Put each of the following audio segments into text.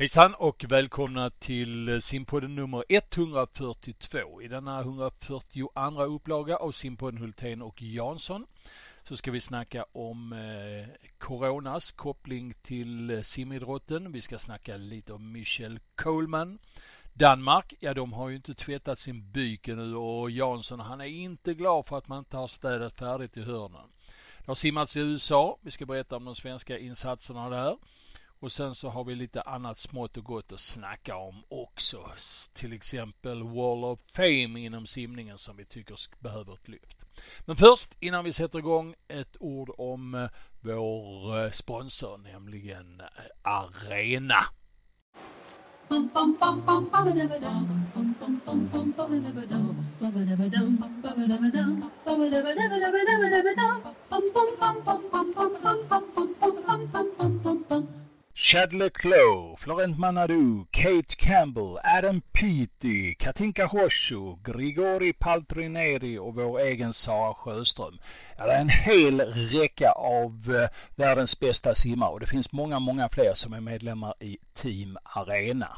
Hejsan och välkomna till simpodden nummer 142. I denna 142 upplaga av simpodden Hultén och Jansson så ska vi snacka om eh, coronas koppling till eh, simidrotten. Vi ska snacka lite om Michel Coleman. Danmark, ja de har ju inte tvättat sin byk nu och Jansson han är inte glad för att man inte har städat färdigt i hörnen. Det har simmats i USA. Vi ska berätta om de svenska insatserna där. Och sen så har vi lite annat smått och gott att snacka om också. Till exempel Wall of Fame inom simningen som vi tycker behöver ett lyft. Men först innan vi sätter igång ett ord om vår sponsor, nämligen Arena. Chad Leclos, Florent Manadou, Kate Campbell, Adam Peaty, Katinka Hosho, Grigori Paltrineri och vår egen Sara Sjöström. Ja, det är en hel räcka av eh, världens bästa simmare och det finns många, många fler som är medlemmar i Team Arena.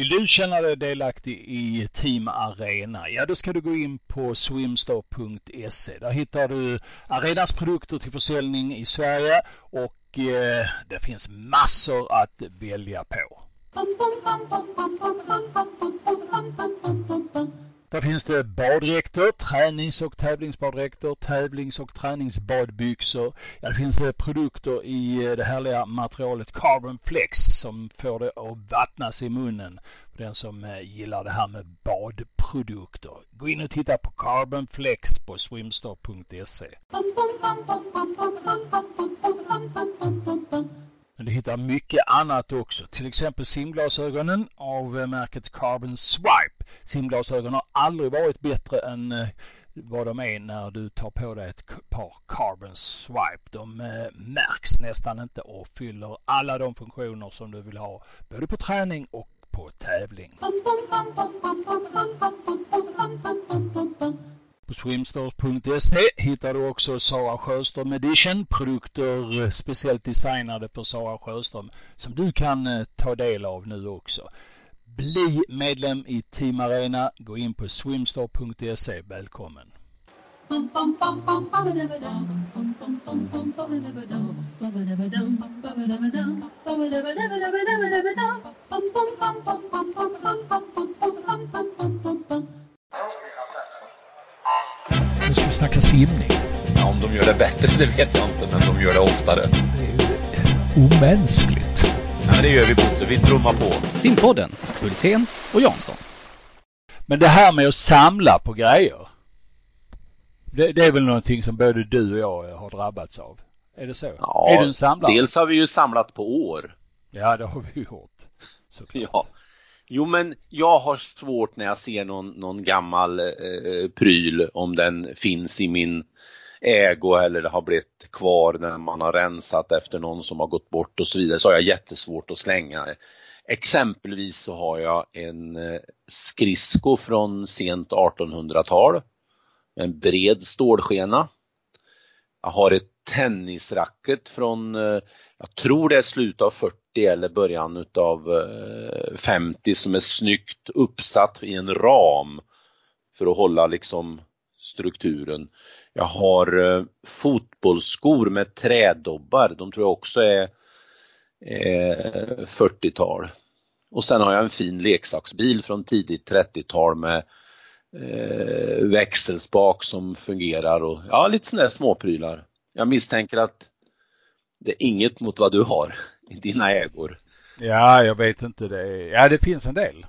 Vill du känna dig delaktig i Team Arena? Ja, då ska du gå in på swimstar.se. Där hittar du Arenas produkter till försäljning i Sverige och eh, det finns massor att välja på. Där finns det baddräkter, tränings och tävlingsbaddräkter, tävlings och träningsbadbyxor. Ja, det finns eh, produkter i eh, det härliga materialet Carbon Flex som får det att vattnas i munnen. Den som eh, gillar det här med badprodukter. Gå in och titta på Carbon Flex på swimstar.se. Men du hittar mycket annat också. Till exempel simglasögonen av märket Carbon Swipe. Simglasögon har aldrig varit bättre än eh, vad de är när du tar på dig ett par Carbon Swipe. De eh, märks nästan inte och fyller alla de funktioner som du vill ha. Både på träning och på tävling. På swimstars.se hittar du också Sara Sjöström Edition, produkter eh, speciellt designade för Sara Sjöström som du kan ta del av nu också. Bli medlem i Team Arena. Gå in på swimstar.se. Välkommen! Nu ska vi snacka simning. Ja, om de gör det bättre, det vet jag inte, men de gör det oftare. Det är ju omänskligt. Ja, det gör vi Bosse, vi trummar på. Simpodden, Hultén och Jansson. Men det här med att samla på grejer. Det, det, är väl någonting som både du och jag har drabbats av? Är det så? Ja, är du en samlare? dels har vi ju samlat på år. Ja, det har vi gjort. Såklart. Ja. Jo, men jag har svårt när jag ser någon, någon gammal eh, pryl, om den finns i min ägo eller det har blivit kvar när man har rensat efter någon som har gått bort och så vidare, så har jag jättesvårt att slänga. Exempelvis så har jag en skrisko skridsko från sent 1800-tal en bred stålskena. Jag har ett tennisracket från, eh, jag tror det är slutet av 40 eller början utav eh, 50 som är snyggt uppsatt i en ram för att hålla liksom strukturen. Jag har eh, fotbollsskor med trädobbar, de tror jag också är eh, 40-tal. Och sen har jag en fin leksaksbil från tidigt 30-tal med eh, växelspak som fungerar och ja, lite sådana där småprylar. Jag misstänker att det är inget mot vad du har i dina ägor. Ja, jag vet inte det. Ja, det finns en del.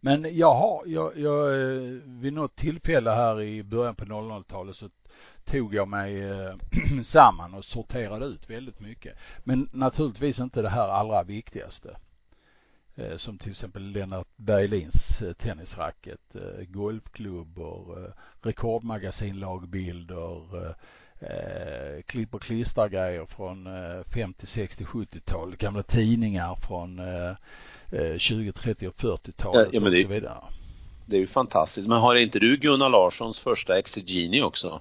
Men jag har, jag, jag, eh, vid något tillfälle här i början på 00-talet så tog jag mig eh, samman och sorterade ut väldigt mycket. Men naturligtvis inte det här allra viktigaste. Eh, som till exempel Lennart Berglins eh, tennisracket, golfklubbor, rekordmagasinlagbilder, klipp och klistergrejer från 50, 60, 70-tal, gamla tidningar från 20, 30 och 40-talet ja, och så vidare. Det är ju fantastiskt. Men har inte du Gunnar Larssons första Exegini också?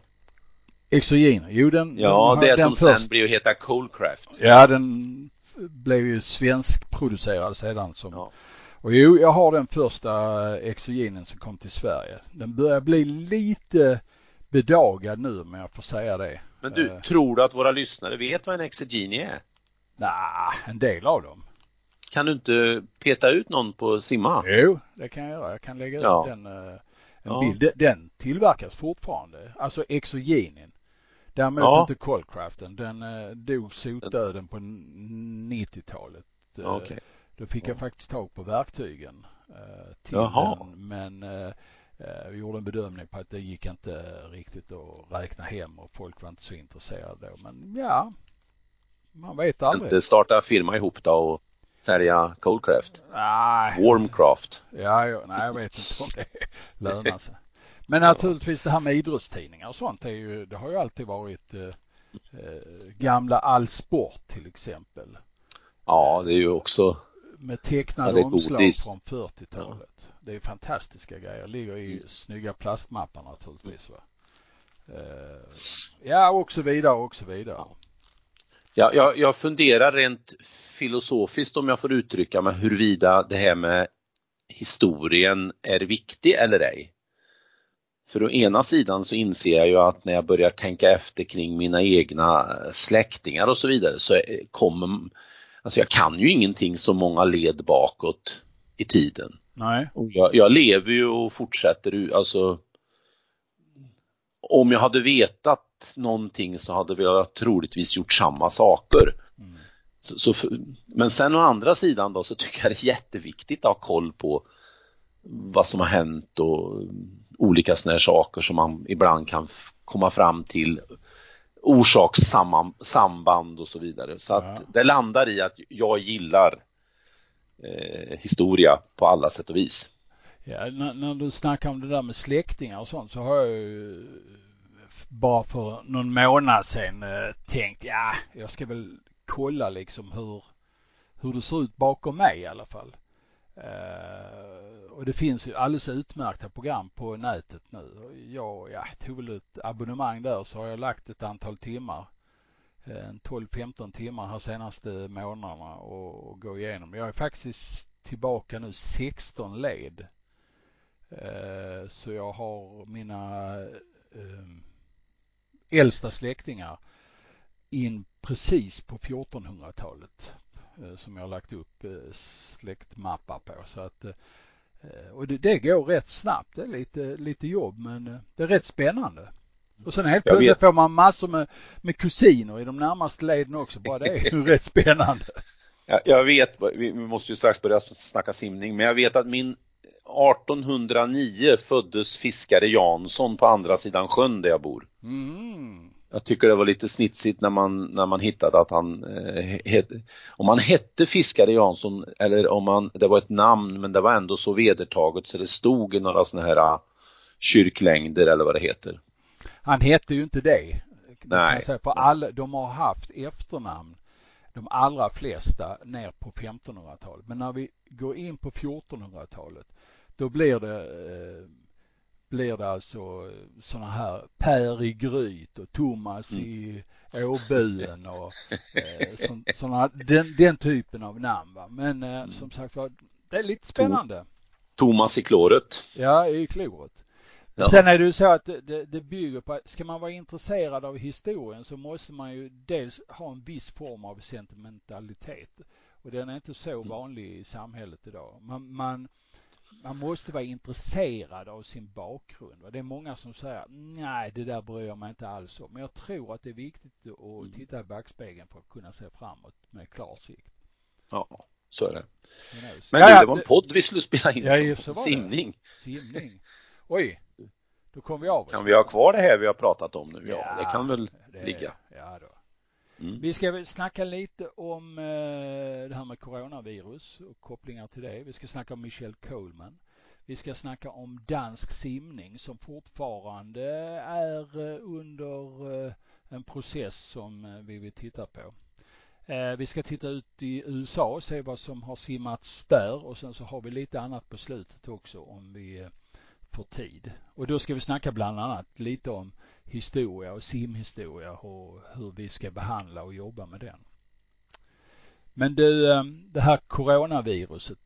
Exogener, jo den Ja, den, det den som först, sen blir att heta Coldcraft. Ja, den blev ju svenskproducerad sedan som Ja. Och jo, jag har den första exogenen som kom till Sverige. Den börjar bli lite bedagad nu om jag får säga det. Men du, Eh. tror du att våra lyssnare vet vad en exegeni är? Nej, en del av dem. Kan du inte peta ut någon på simma? Jo, det kan jag göra. Jag kan lägga Ja. ut en, eh, en Ja. bild. Den- Den tillverkas fortfarande. Alltså exogenen. Däremot Ja. inte Coldcraften. Den eh, dog sotdöden på n- 90-talet. Eh, Okej. Då fick jag faktiskt tag på verktygen eh, till Jaha. den. Men eh, eh, vi gjorde en bedömning på att det gick inte riktigt att räkna hem och folk var inte så intresserade då. Men ja, man vet aldrig. Inte starta firma ihop då och sälja Coldcraft? Nej, Warmcraft? ja, ja, nej, jag vet inte om det lönar sig. Men naturligtvis det här med idrottstidningar och sånt är ju, det har ju alltid varit eh, eh, gamla All Sport till exempel. Ja, det är ju också med Ja, tecknade är omslag godis. från 40-talet. Det är fantastiska grejer. Ligger i snygga plastmappar naturligtvis. Va? Eh, ja, och så vidare och så vidare. Ja, jag, jag funderar rent filosofiskt om jag får uttrycka mig huruvida det här med historien är viktig eller ej. För å ena sidan så inser jag ju att när jag börjar tänka efter kring mina egna släktingar och så vidare så är- kommer, alltså jag kan ju ingenting så många led bakåt i tiden. Nej, Och jag, jag lever ju och fortsätter, alltså om jag hade vetat någonting så hade jag troligtvis gjort samma saker. Mm. Så, så för, men sen å andra sidan då så tycker jag det är jätteviktigt att ha koll på vad som har hänt och olika sådana här saker som man ibland kan komma fram till orsakssamband och så vidare. Så att Ja. det landar i att jag gillar eh, historia på alla sätt och vis. ja, när, när du snackar om det där med släktingar och sånt så har jag ju bara för någon månad sedan eh, tänkt ja, jag ska väl kolla liksom hur, hur det ser ut bakom mig i alla fall. Eh, och det finns ju alldeles utmärkta program på nätet nu. Jag ja, tog väl ett abonnemang där så har jag lagt ett antal timmar. Eh, en 12-15 timmar här senaste månaderna och, och gå igenom. Jag är faktiskt tillbaka nu 16 led. Eh, så jag har mina ehm, äldsta släktingar in precis på 1400-talet eh, som jag har lagt upp släktmappar på. Så att, eh, och det, det går rätt snabbt. Det är lite, lite jobb men eh, det är rätt spännande. Och sen helt plötsligt får man massor med, med kusiner i de närmaste leden också. Bara det är ju rätt spännande. Jag, jag vet, vi vi måste ju strax börja snacka simning, men jag vet att min 1809 föddes fiskare Jansson på andra sidan sjön där jag bor. Mm. Jag tycker det var lite snitsigt när man, när man hittade att han eh, hette, om han hette fiskare Jansson eller om han, det var ett namn men det var ändå så vedertaget så det stod i några sådana här ah, kyrklängder eller vad det heter. Han hette ju inte det. Det Nej. säga, för alla, de har haft efternamn, de allra flesta, ner på 1500-talet. Men när vi går in på 1400-talet, då blir det, eh, blir det alltså sådana här Per i Gryt och Thomas i Åbuen och eh, såna, den, den typen av namn. Va? Men eh, som sagt var, det är lite spännande. Thomas i kloret. Ja, i kloret. Ja. Sen är det ju så att det, det, bygger på ska man vara intresserad av historien så måste man ju dels ha en viss form av sentimentalitet. Och den är inte så Mm. vanlig i samhället idag. Man, man, man måste vara intresserad av sin bakgrund. va. Det är många som säger nej, det där bryr jag mig inte alls om. Men jag tror att det är viktigt att Mm. titta i backspegeln för att kunna se framåt med klar sikt. Ja, så är det. Men Ja, det var en podd vi skulle spela in Ja, så var det. simning. Simning. Oj, då kom vi av oss. Kan vi ha kvar det här vi har pratat om nu? Ja, Ja, det kan väl det- ligga. Ja då. Mm. Vi ska väl snacka lite om eh, det här med coronavirus och kopplingar till det. Vi ska snacka om Michelle Coleman. Vi ska snacka om dansk simning som fortfarande är eh, under eh, en process som vi vill titta på. Vi ska titta ut i USA och se vad som har simmats där och sen så har vi lite annat på slutet också om vi får tid. Och då ska vi snacka bland annat lite om historia och simhistoria och hur vi ska behandla och jobba med den. Men du, ehm, det här coronaviruset,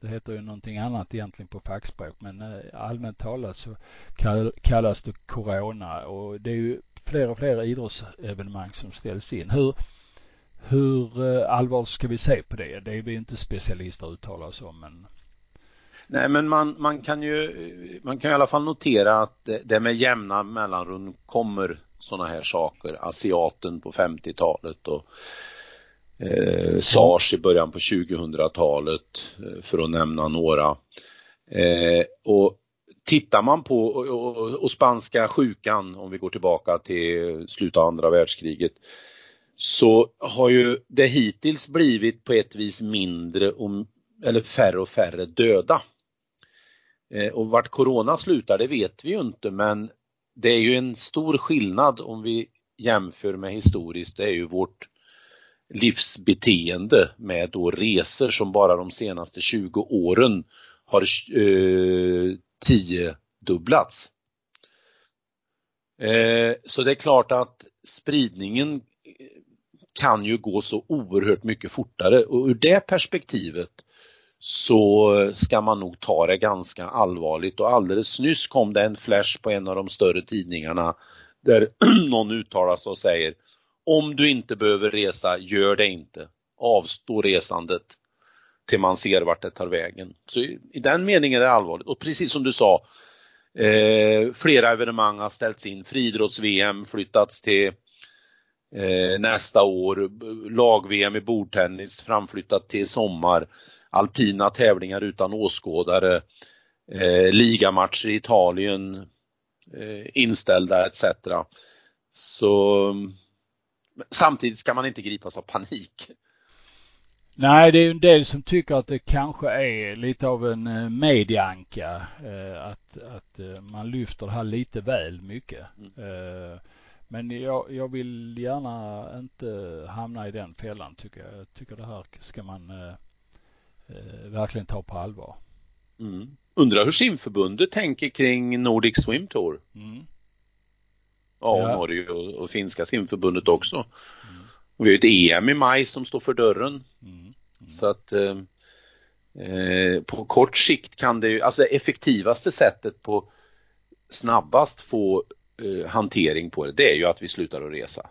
det heter ju någonting annat egentligen på fackspråk, men eh, allmänt talat så kallas det corona och det är ju fler och fler idrottsevenemang som ställs in. Hur, hur eh, allvarligt ska vi se på det? Det är vi inte specialister att uttala oss om, men Nej, men man, man kan ju man kan i alla fall notera att det, med jämna mellanrum kommer sådana här saker. Asiaten på 50-talet och eh, SARS i början på 2000-talet eh, för att nämna några. Eh, och tittar man på och, och, och, spanska sjukan om vi går tillbaka till slutet av andra världskriget så har ju det hittills blivit på ett vis mindre och, eller färre och färre döda. Eh, och vart corona slutar det vet vi ju inte men det är ju en stor skillnad om vi jämför med historiskt, det är ju vårt livsbeteende med då resor som bara de senaste 20 åren har eh, tiodubblats. Eh, så det är klart att spridningen eh, kan ju gå så oerhört mycket fortare och ur det perspektivet så ska man nog ta det ganska allvarligt och alldeles nyss kom det en flash på en av de större tidningarna där någon uttalar sig och säger om du inte behöver resa, gör det inte. Avstå resandet till man ser vart det tar vägen. Så i den meningen är det allvarligt och precis som du sa eh, flera evenemang har ställts in. Friidrotts-VM flyttats till eh, nästa år. Lag-VM i bordtennis framflyttat till sommar alpina tävlingar utan åskådare, eh, ligamatcher i Italien eh, inställda etc. Så samtidigt ska man inte gripas av panik. Nej, det är ju en del som tycker att det kanske är lite av en eh, medianka. Eh, att, att eh, man lyfter det här lite väl mycket. Mm. Men jag, jag vill gärna inte hamna i den fällan tycker jag. Jag tycker det här ska man verkligen ta på allvar. Mm. Undrar hur simförbundet tänker kring Nordic Swim Tour? Mm. Ja, ja. Norge och, och, finska simförbundet också. Mm. Och vi har ett EM i maj som står för dörren. Mm. mm. Så att eh, eh, på kort sikt kan det ju, alltså det effektivaste sättet på snabbast få eh, hantering på det, det är ju att vi slutar att resa.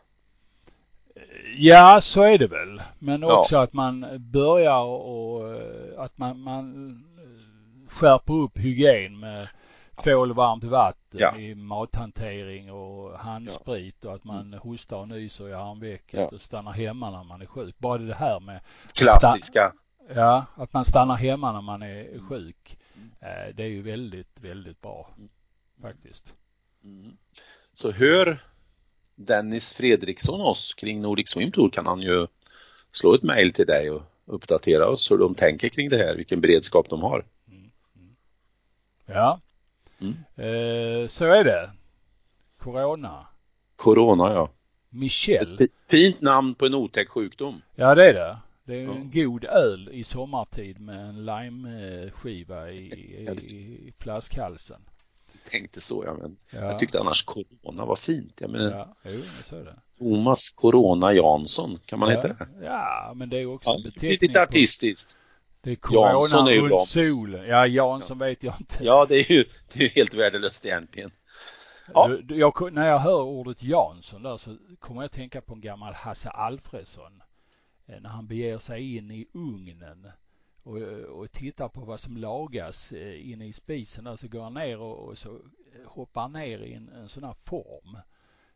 Ja, så är det väl. Men också ja. att man börjar och att man, man skärper upp hygien med tvål varmt vatten ja. i mathantering och handsprit ja. och att man mm. hostar och nyser i armvecket ja. och stannar hemma när man är sjuk. Bara det här med klassiska. Ja, att man stannar hemma när man är sjuk. Mm. Eh, det är ju väldigt, väldigt bra mm. faktiskt. Mm. Så hör Dennis Fredriksson oss kring Nordic Swim Tour kan han ju slå ett mejl till dig och uppdatera oss hur de tänker kring det här, vilken beredskap de har. Mm. Ja, mm. Eh, så är det. Corona. Corona, ja. Michel. Ett fint namn på en otäck sjukdom. Ja, det är det. Det är en god öl i sommartid med en limeskiva i, i, i flaskhalsen tänkte så, ja, men ja. jag tyckte annars Corona var fint. Jag menar, ja, jo, så är det. Thomas Corona Jansson, kan man ja. heta det? Ja, men det är också ja, en beteckning. Lite artistiskt. Det är Corona Jansson är ju solen. Ja, Jansson ja. vet jag inte. Ja, det är ju, det är helt värdelöst egentligen. Ja. Jag, när jag hör ordet Jansson där så kommer jag att tänka på en gammal Hasse Alfredsson. Eh, när han beger sig in i ugnen och, och tittar på vad som lagas eh, inne i spisen där så går han ner och, och så eh, hoppar han ner i en, en sån här form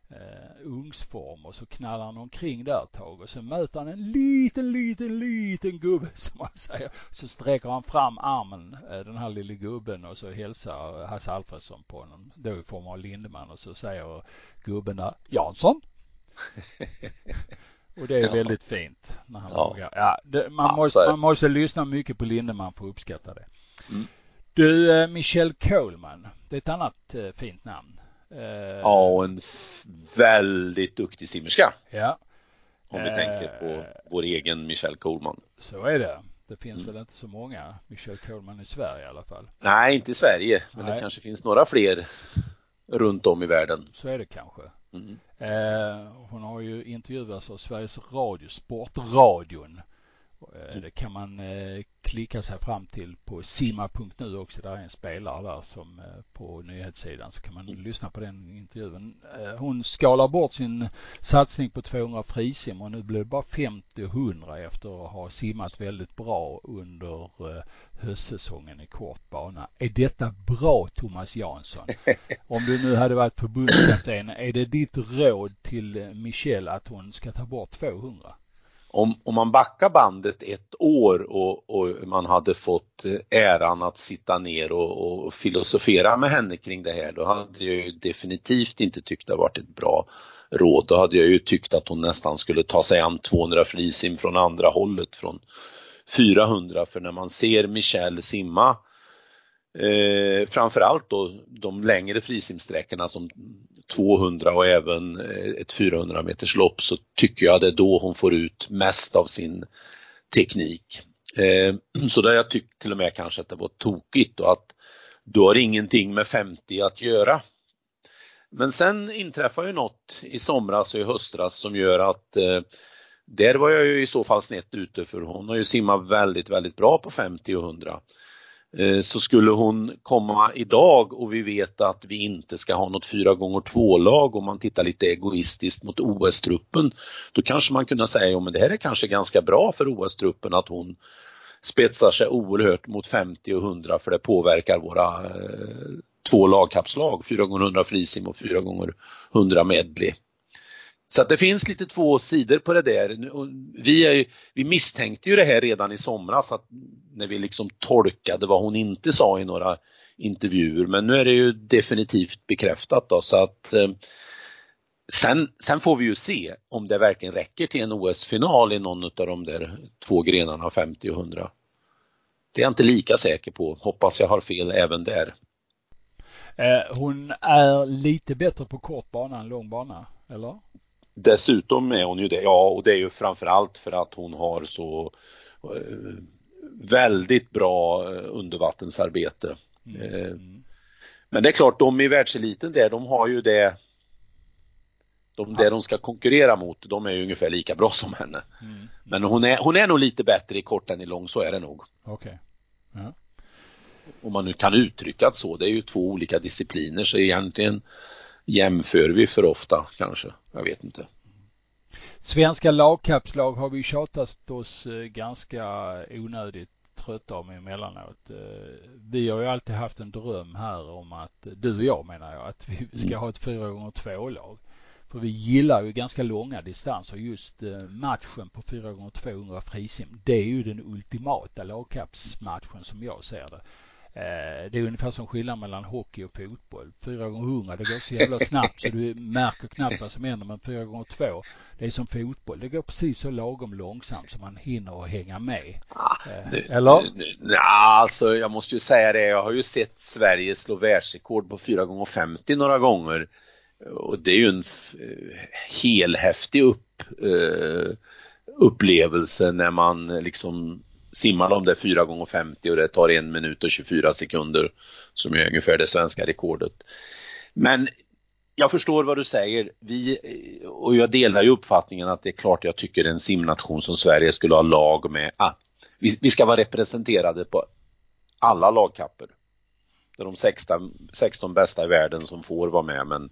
eh, ugnsform och så knallar han omkring där ett tag och så möter han en liten, liten, liten gubbe som man säger. Så sträcker han fram armen, eh, den här lilla gubben och så hälsar Hasse Alfredsson på honom, då i form av Lindeman och så säger gubben där, Jansson. Och det är ja. väldigt fint när han ja. vågar. Ja, det, man, ja, måste, man måste lyssna mycket på Lindemann för att uppskatta det. Mm. Du, eh, Michelle Coleman, det är ett annat eh, fint namn. Eh, ja, och en väldigt duktig simmerska. Ja. Om vi tänker på vår egen Michelle Coleman. Så är det. Det finns mm. väl inte så många Michelle Coleman i Sverige i alla fall. Nej, inte i Sverige, men Nej. det kanske finns några fler runt om i världen. Så är det kanske. Mm. Eh, hon har ju intervjuats av Sveriges Radio, Sportradion. Eh, det kan man eh, klicka sig fram till på simma.nu också. Där är en spelare där som eh, på nyhetssidan så kan man mm. lyssna på den intervjun. Hon skalar bort sin satsning på 200 frisim och nu blir det bara 50 och 100 efter att ha simmat väldigt bra under höstsäsongen i kort bana. Är detta bra Thomas Jansson? Om du nu hade varit förbundskapten, är det ditt råd till Michelle att hon ska ta bort 200? Om, om man backar bandet ett år och, och, man hade fått eh, äran att sitta ner och, och, filosofera med henne kring det här, då hade jag ju definitivt inte tyckt det varit ett bra råd. Då hade jag ju tyckt att hon nästan skulle ta sig an 200 frisim från andra hållet, från 400, för när man ser Michelle simma Eh, framförallt då de längre frisimsträckorna som 200 och även eh, ett 400 meters lopp så tycker jag det är då hon får ut mest av sin teknik. Eh, så där jag tyckte till och med kanske att det var tokigt och att du har ingenting med 50 att göra. Men sen inträffar ju något i somras och i höstras som gör att eh, där var jag ju i så fall snett ute för hon har ju simmat väldigt, väldigt bra på 50 och 100. Eh, så skulle hon komma idag och vi vet att vi inte ska ha något 4 gånger 2 lag om man tittar lite egoistiskt mot OS-truppen, då kanske man kunde säga, att det här är kanske ganska bra för OS-truppen att hon spetsar sig oerhört mot 50 och 100 för det påverkar våra eh, två lagkapslag, 4 gånger 100 frisim och 4 gånger 100 medley. Så att det finns lite två sidor på det där. Vi, är, vi misstänkte ju det här redan i somras att när vi liksom tolkade vad hon inte sa i några intervjuer men nu är det ju definitivt bekräftat då så att eh, sen, sen får vi ju se om det verkligen räcker till en OS-final i någon av de där två grenarna 50 och 100. Det är jag inte lika säker på, hoppas jag har fel även där. Eh, hon är lite bättre på kort bana än lång bana, eller? Dessutom är hon ju det, ja och det är ju framförallt för att hon har så eh, väldigt bra eh, undervattensarbete. Mm. Eh, men det är klart, de i världseliten där, de har ju det de, ja. det de ska konkurrera mot, de är ju ungefär lika bra som henne. Mm. Men hon är, hon är nog lite bättre i kort än i lång, så är det nog. Okej. Okay. Ja. Om man nu kan uttrycka det så, det är ju två olika discipliner så egentligen jämför vi för ofta kanske. Jag vet inte. Svenska lagkapslag har vi tjatat oss eh, ganska onödigt trötta om emellanåt. Eh, vi har ju alltid haft en dröm här om att, du och jag menar jag, att vi ska mm. ha ett 4 gånger 2 lag. För vi gillar ju ganska långa distanser. Just eh, matchen på 4 gånger 200 frisim, det är ju den ultimata lagkappsmatchen som jag ser det. Eh, det är ungefär som skillnad mellan hockey och fotboll. 4 gånger 100 det går så jävla snabbt så du märker knappt vad som händer. Men 4 gånger 2 det är som fotboll. Det går precis så lagom långsamt så man hinner att hänga med. Ah, nu, Eller? Ja, alltså jag måste ju säga det. Jag har ju sett Sverige slå världsrekord på 4 gånger 50 några gånger. Och det är ju en helhäftig upp, uh, upplevelse när man liksom simmar de där 4 gånger 50 och det tar en minut och 24 sekunder som är ungefär det svenska rekordet. Men jag förstår vad du säger. Vi, och jag delar ju uppfattningen att det är klart jag tycker en simnation som Sverige skulle ha lag med. Ah, vi, vi ska vara representerade på alla lagkapper. Det är de 16, 16 bästa i världen som får vara med men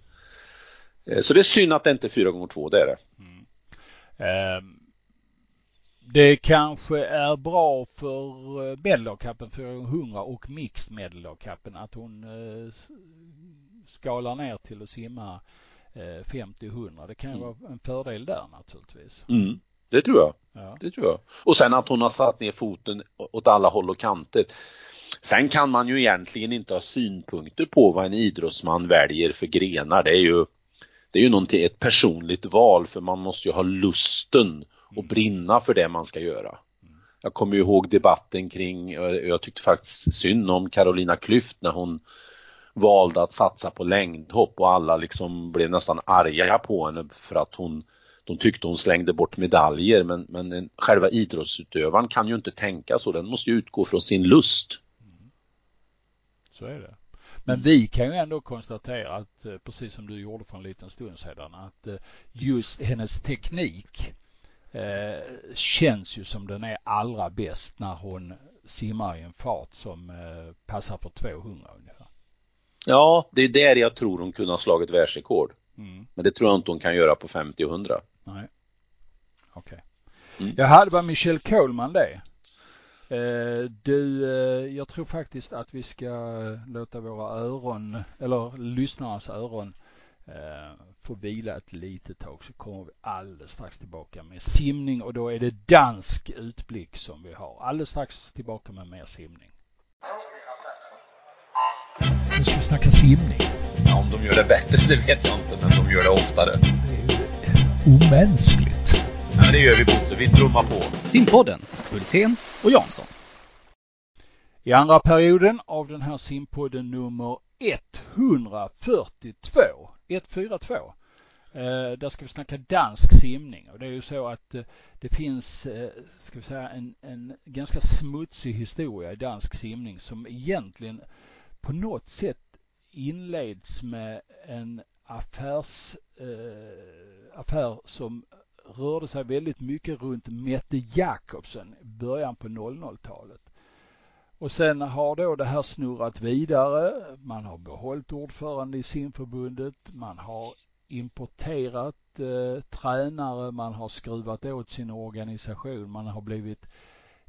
eh, så det är synd att det inte är 4 gånger 2 det är det. Mm. Um det kanske är bra för eh, medelhavkappen 400 och mixed medelhavkappen att hon eh, skalar ner till att simma 50-100. Eh, det kan ju mm. vara en fördel där naturligtvis. Mm, det tror jag. Ja. Det tror jag. Och sen att hon har satt ner foten åt alla håll och kanter. Sen kan man ju egentligen inte ha synpunkter på vad en idrottsman väljer för grenar. Det är ju, det är ju någonting, ett personligt val för man måste ju ha lusten och brinna för det man ska göra. Jag kommer ju ihåg debatten kring, jag tyckte faktiskt synd om Carolina Klüft när hon valde att satsa på längdhopp och alla liksom blev nästan arga på henne för att hon de tyckte hon slängde bort medaljer men, men själva idrottsutövaren kan ju inte tänka så, den måste ju utgå från sin lust. Så är det. Men vi kan ju ändå konstatera att, eh, precis som du gjorde för en liten stund sedan, att eh, just hennes teknik eh, känns ju som den är allra bäst när hon simmar i en fart som eh, passar för 200 ungefär. Ja, det är där jag tror hon kunde ha slagit världsrekord. Mm. Men det tror jag inte hon kan göra på 50 och 100. Nej. Okej. Okay. Mm. Jag hade bara Michelle Coleman det. Eh, du, jag tror faktiskt att vi ska låta våra öron, eller lyssnarnas öron, eh, få vila ett litet tag så kommer vi alldeles strax tillbaka med simning och då är det dansk utblick som vi har. Alldeles strax tillbaka med mer simning. Nu ska vi snacka simning. Ja, om de gör det bättre det vet jag inte, men de gör det oftare. Det är omänskligt. Ja, det gör vi Bosse. Vi trummar på. Simpodden, Hultén och Jansson. I andra perioden av den här simpodden nummer 142, 142, eh, där ska vi snacka dansk simning och det är ju så att eh, det finns, eh, ska vi säga, en, en ganska smutsig historia i dansk simning som egentligen på något sätt inleds med en affärs, eh, affär som rörde sig väldigt mycket runt Mette Jakobsen i början på 00-talet. Och sen har då det här snurrat vidare. Man har behållit ordförande i simförbundet. Man har importerat eh, tränare. Man har skruvat åt sin organisation. Man har blivit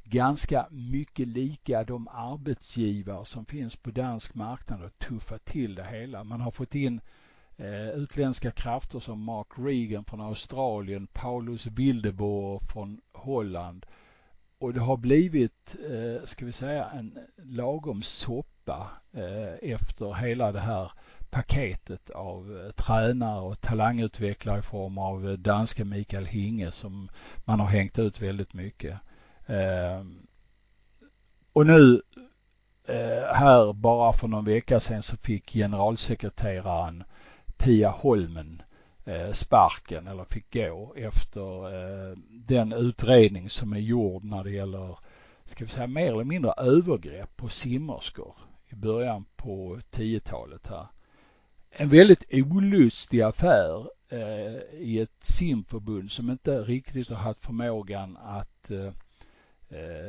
ganska mycket lika de arbetsgivare som finns på dansk marknad och tuffat till det hela. Man har fått in eh, utländska krafter som Mark Regan från Australien, Paulus Wildeboer från Holland och det har blivit, eh, ska vi säga, en lagom soppa eh, efter hela det här paketet av eh, tränare och talangutvecklare i form av eh, danska Mikael Hinge som man har hängt ut väldigt mycket. Eh, och nu eh, här bara för någon vecka sedan så fick generalsekreteraren Pia Holmen eh, Eh, sparken eller fick gå efter eh, den utredning som är gjord när det gäller, ska vi säga mer eller mindre övergrepp på simmerskor i början på 10-talet här. En väldigt olustig affär eh, i ett simförbund som inte riktigt har haft förmågan att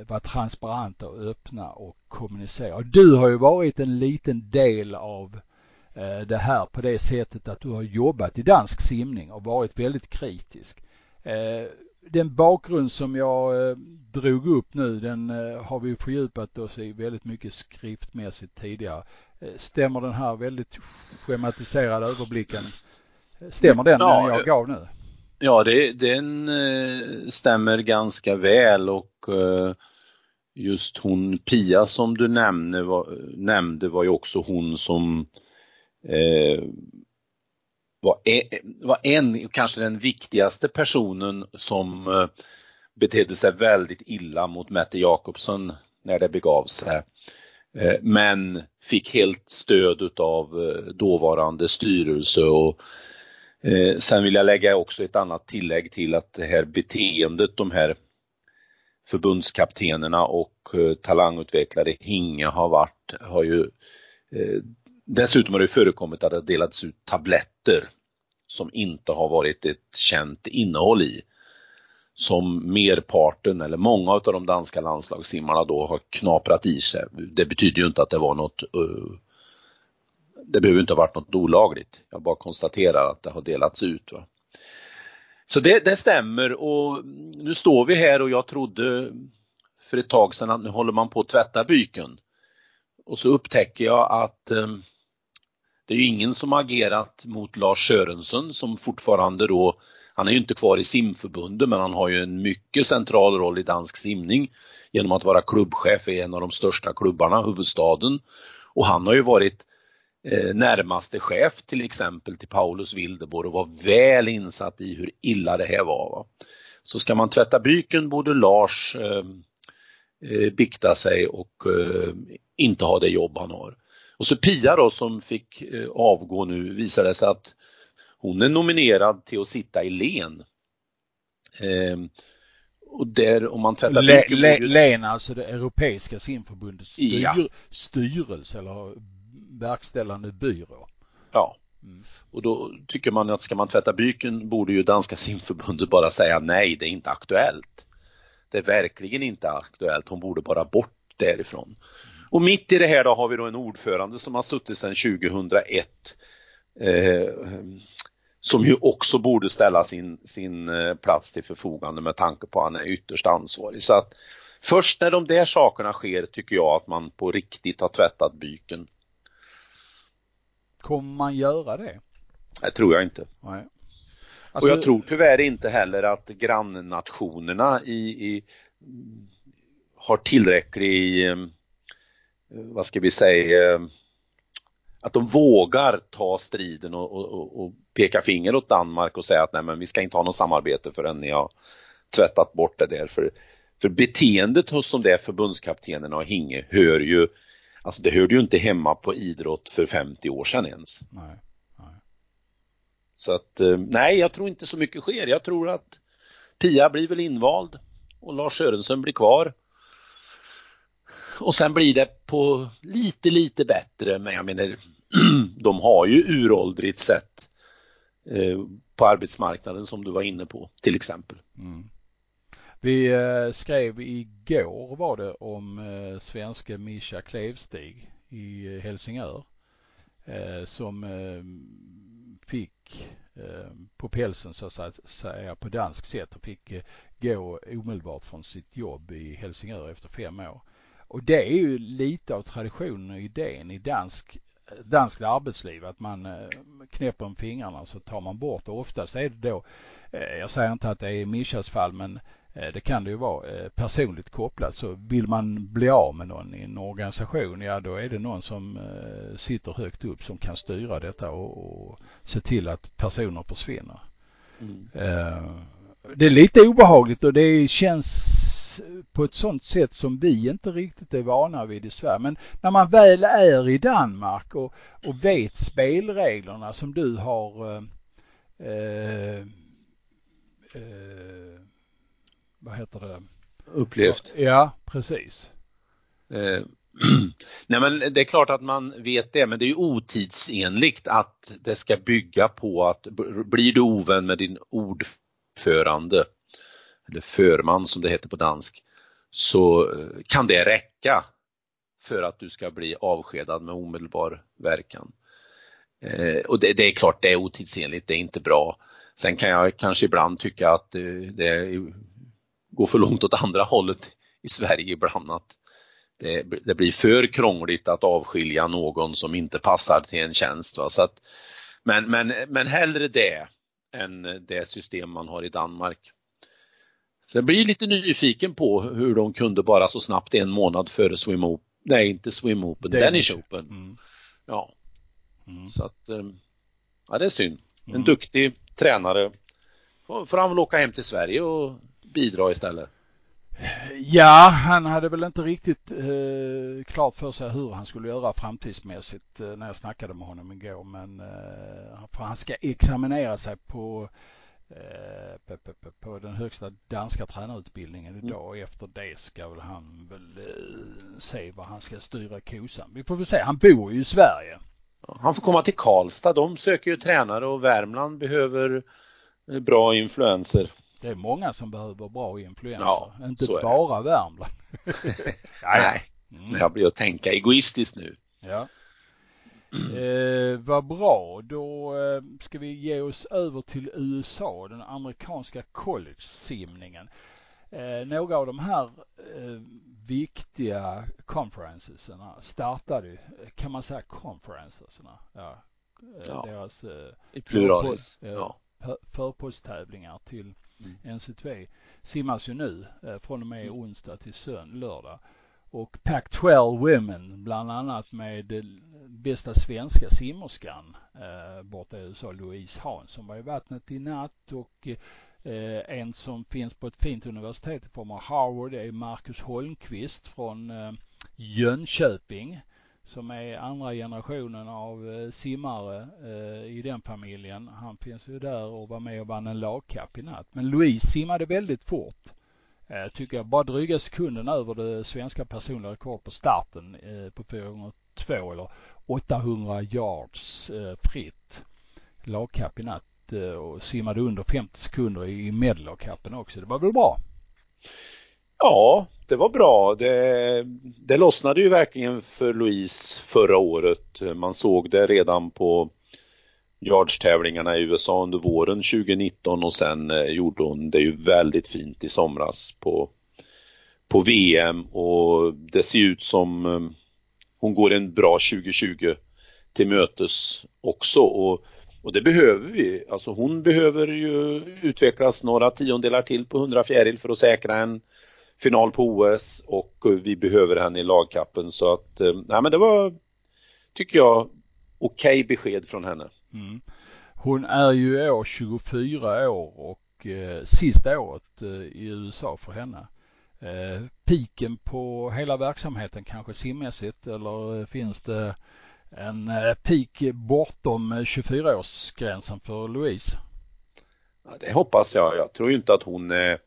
vara transparenta och öppna och kommunicera. Du har ju varit en liten del av det här på det sättet att du har jobbat i dansk simning och varit väldigt kritisk. Eh, den bakgrund som jag eh, drog upp nu den har vi fördjupat oss i väldigt mycket skriftmässigt tidigare. Stämmer den här väldigt schematiserade överblicken? Stämmer den, ja, den jag gav nu? Ja, det, den stämmer ganska väl och just hon Pia som du nämnde var, nämnde var ju också hon som eh, var, en, var en, kanske den viktigaste personen som eh, betedde sig väldigt illa mot Mette Jakobsson när det begav sig. Eh, men fick helt stöd utav eh, dåvarande styrelse och sen vill jag lägga också ett annat tillägg till att det här beteendet de här förbundskaptenerna och talangutvecklare Hinge har varit, har ju Dessutom har det förekommit att det delats ut tabletter som inte har varit ett känt innehåll i. Som merparten eller många av de danska landslagssimmarna då har knaprat i sig. Det betyder ju inte att det var något uh, det behöver inte ha varit något olagligt. Jag bara konstaterar att det har delats ut. Va? Så det, det stämmer och nu står vi här och jag trodde för ett tag sedan att nu håller man på att tvätta byken. Och så upptäcker jag att um, det är ju ingen som har agerat mot Lars Sörensen som fortfarande då, han är ju inte kvar i simförbundet men han har ju en mycket central roll i dansk simning genom att vara klubbchef i en av de största klubbarna, huvudstaden. Och han har ju varit eh, närmaste chef till exempel till Paulus Wildeborg och var väl insatt i hur illa det här var. Va? Så ska man tvätta byken borde Lars eh, eh, bikta sig och eh, inte ha det jobb han har. Och så Pia då som fick eh, avgå nu visade sig att hon är nominerad till att sitta i LEN. Eh, och där om man tvättar Le, Le, LEN, alltså det Europeiska simförbundets styr, ja. styrelse eller verkställande byrå. Ja. Mm. Och då tycker man att ska man tvätta byken borde ju danska simförbundet bara säga nej, det är inte aktuellt. Det är verkligen inte aktuellt, hon borde bara bort därifrån. Och mitt i det här då har vi då en ordförande som har suttit sedan 2001 eh, som ju också borde ställa sin, sin eh, plats till förfogande med tanke på att han är ytterst ansvarig. Så att först när de där sakerna sker tycker jag att man på riktigt har tvättat byken. Kommer man göra det? Det tror jag inte. Nej. Alltså... Och jag tror tyvärr inte heller att grannnationerna i, i har tillräcklig, eh, vad ska vi säga, att de vågar ta striden och, och, och, peka finger åt Danmark och säga att nej men vi ska inte ha något samarbete förrän ni har tvättat bort det där. För, för beteendet hos de där förbundskaptenerna och Hinge hör ju, alltså det hörde ju inte hemma på idrott för 50 år sedan ens. Nej, nej. Så att eh, nej, jag tror inte så mycket sker. Jag tror att Pia blir väl invald och Lars Sörensen blir kvar och sen blir det på lite, lite bättre, men jag menar, de har ju uråldrigt sett eh, på arbetsmarknaden som du var inne på, till exempel. Mm. Vi eh, skrev igår var det om eh, svenske Mischa Klevstig i eh, Helsingör eh, som eh, fick på pälsen så att säga på dansk sätt och fick gå omedelbart från sitt jobb i Helsingör efter fem år. Och det är ju lite av traditionen och idén i dansk danskt arbetsliv att man eh, knäpper om fingrarna så tar man bort och oftast är det då, eh, jag säger inte att det är Mischas fall men eh, det kan det ju vara personligt kopplat så vill man bli av med någon i en organisation ja då är det någon som sitter högt upp som kan styra detta och, och se till att personer försvinner. Mm. Det är lite obehagligt och det känns på ett sånt sätt som vi inte riktigt är vana vid i Sverige. Men när man väl är i Danmark och, och vet spelreglerna som du har eh, eh, eh vad heter det? Upplevt. Ja, precis. Eh, nej men det är klart att man vet det, men det är ju otidsenligt att det ska bygga på att blir du ovän med din ordförande eller förman som det heter på dansk, så eh, kan det räcka för att du ska bli avskedad med omedelbar verkan. Eh, och det, det, är klart, det är otidsenligt, det är inte bra. Sen kan jag kanske ibland tycka att eh, det går för långt åt andra hållet i Sverige ibland att det, det, blir för krångligt att avskilja någon som inte passar till en tjänst. Va? Så att, men, men, men hellre det än det system man har i Danmark. Så jag blir lite nyfiken på hur de kunde bara så snabbt en månad före Swim Open, nej inte Swim Open, Danish, Danish Open. Mm. Ja. Mm. Så att, eh, ja det är synd. En mm. duktig tränare. Får han väl åka hem till Sverige och bidra istället. Ja, han hade väl inte riktigt eh, klart för sig hur han skulle göra framtidsmässigt eh, när jag snackade med honom igår. Men eh, han ska examinera sig på Eh, på den högsta danska tränarutbildningen mm. idag och efter det ska väl han väl eh, se vad han ska styra kosan. Vi får väl se. Han bor ju i Sverige. Han får komma till Karlstad. De söker ju tränare och Värmland behöver eh, bra influenser. Det är många som behöver bra influenser. Ja, Inte bara Värmland. Nej, mm. jag blir att tänka egoistiskt nu. Ja. Eh, vad bra. Då eh, ska vi ge oss över till USA, den amerikanska college-simningen. Eh, några av de här eh, viktiga conferenceserna startade, kan man säga conferenceserna? Ja. Eh, ja. Deras eh, i pluralis. ja. förposttävlingar till mm. NCTV simmas ju nu från och med mm. onsdag till söndag, lördag och Pac-12 Women bland annat med bästa svenska simmerskan eh, borta i USA, Louise Hahn som var i vattnet i natt och eh, en som finns på ett fint universitet i form av Harvard är Marcus Holmqvist från eh, Jönköping som är andra generationen av eh, simmare eh, i den familjen. Han finns ju där och var med och vann en lagkapp i natt. Men Louise simmade väldigt fort Eh, tycker jag bara dryga sekunden över det svenska personliga rekordet på starten eh, på 4.02 eller 800 yards eh, fritt lagkapp i natt eh, och simmade under 50 sekunder i medellagkappen också. Det var väl bra? Ja, det var bra. Det, det lossnade ju verkligen för Louise förra året. Man såg det redan på yardstävlingarna i USA under våren 2019 och sen eh, gjorde hon det ju väldigt fint i somras på, på VM och det ser ut som eh, hon går en bra 2020 till mötes också och, och det behöver vi. Alltså hon behöver ju utvecklas några tiondelar till på 100 fjäril för att säkra en final på OS och eh, vi behöver henne i lagkappen så att, nej men det var, tycker jag, okej okay besked från henne. Mm. Hon är ju i år 24 år och eh, sista året eh, i USA för henne. Eh, piken på hela verksamheten kanske simmässigt eller eh, finns det en eh, peak bortom eh, 24-årsgränsen för Louise? Ja, det hoppas jag. Jag tror ju inte att hon är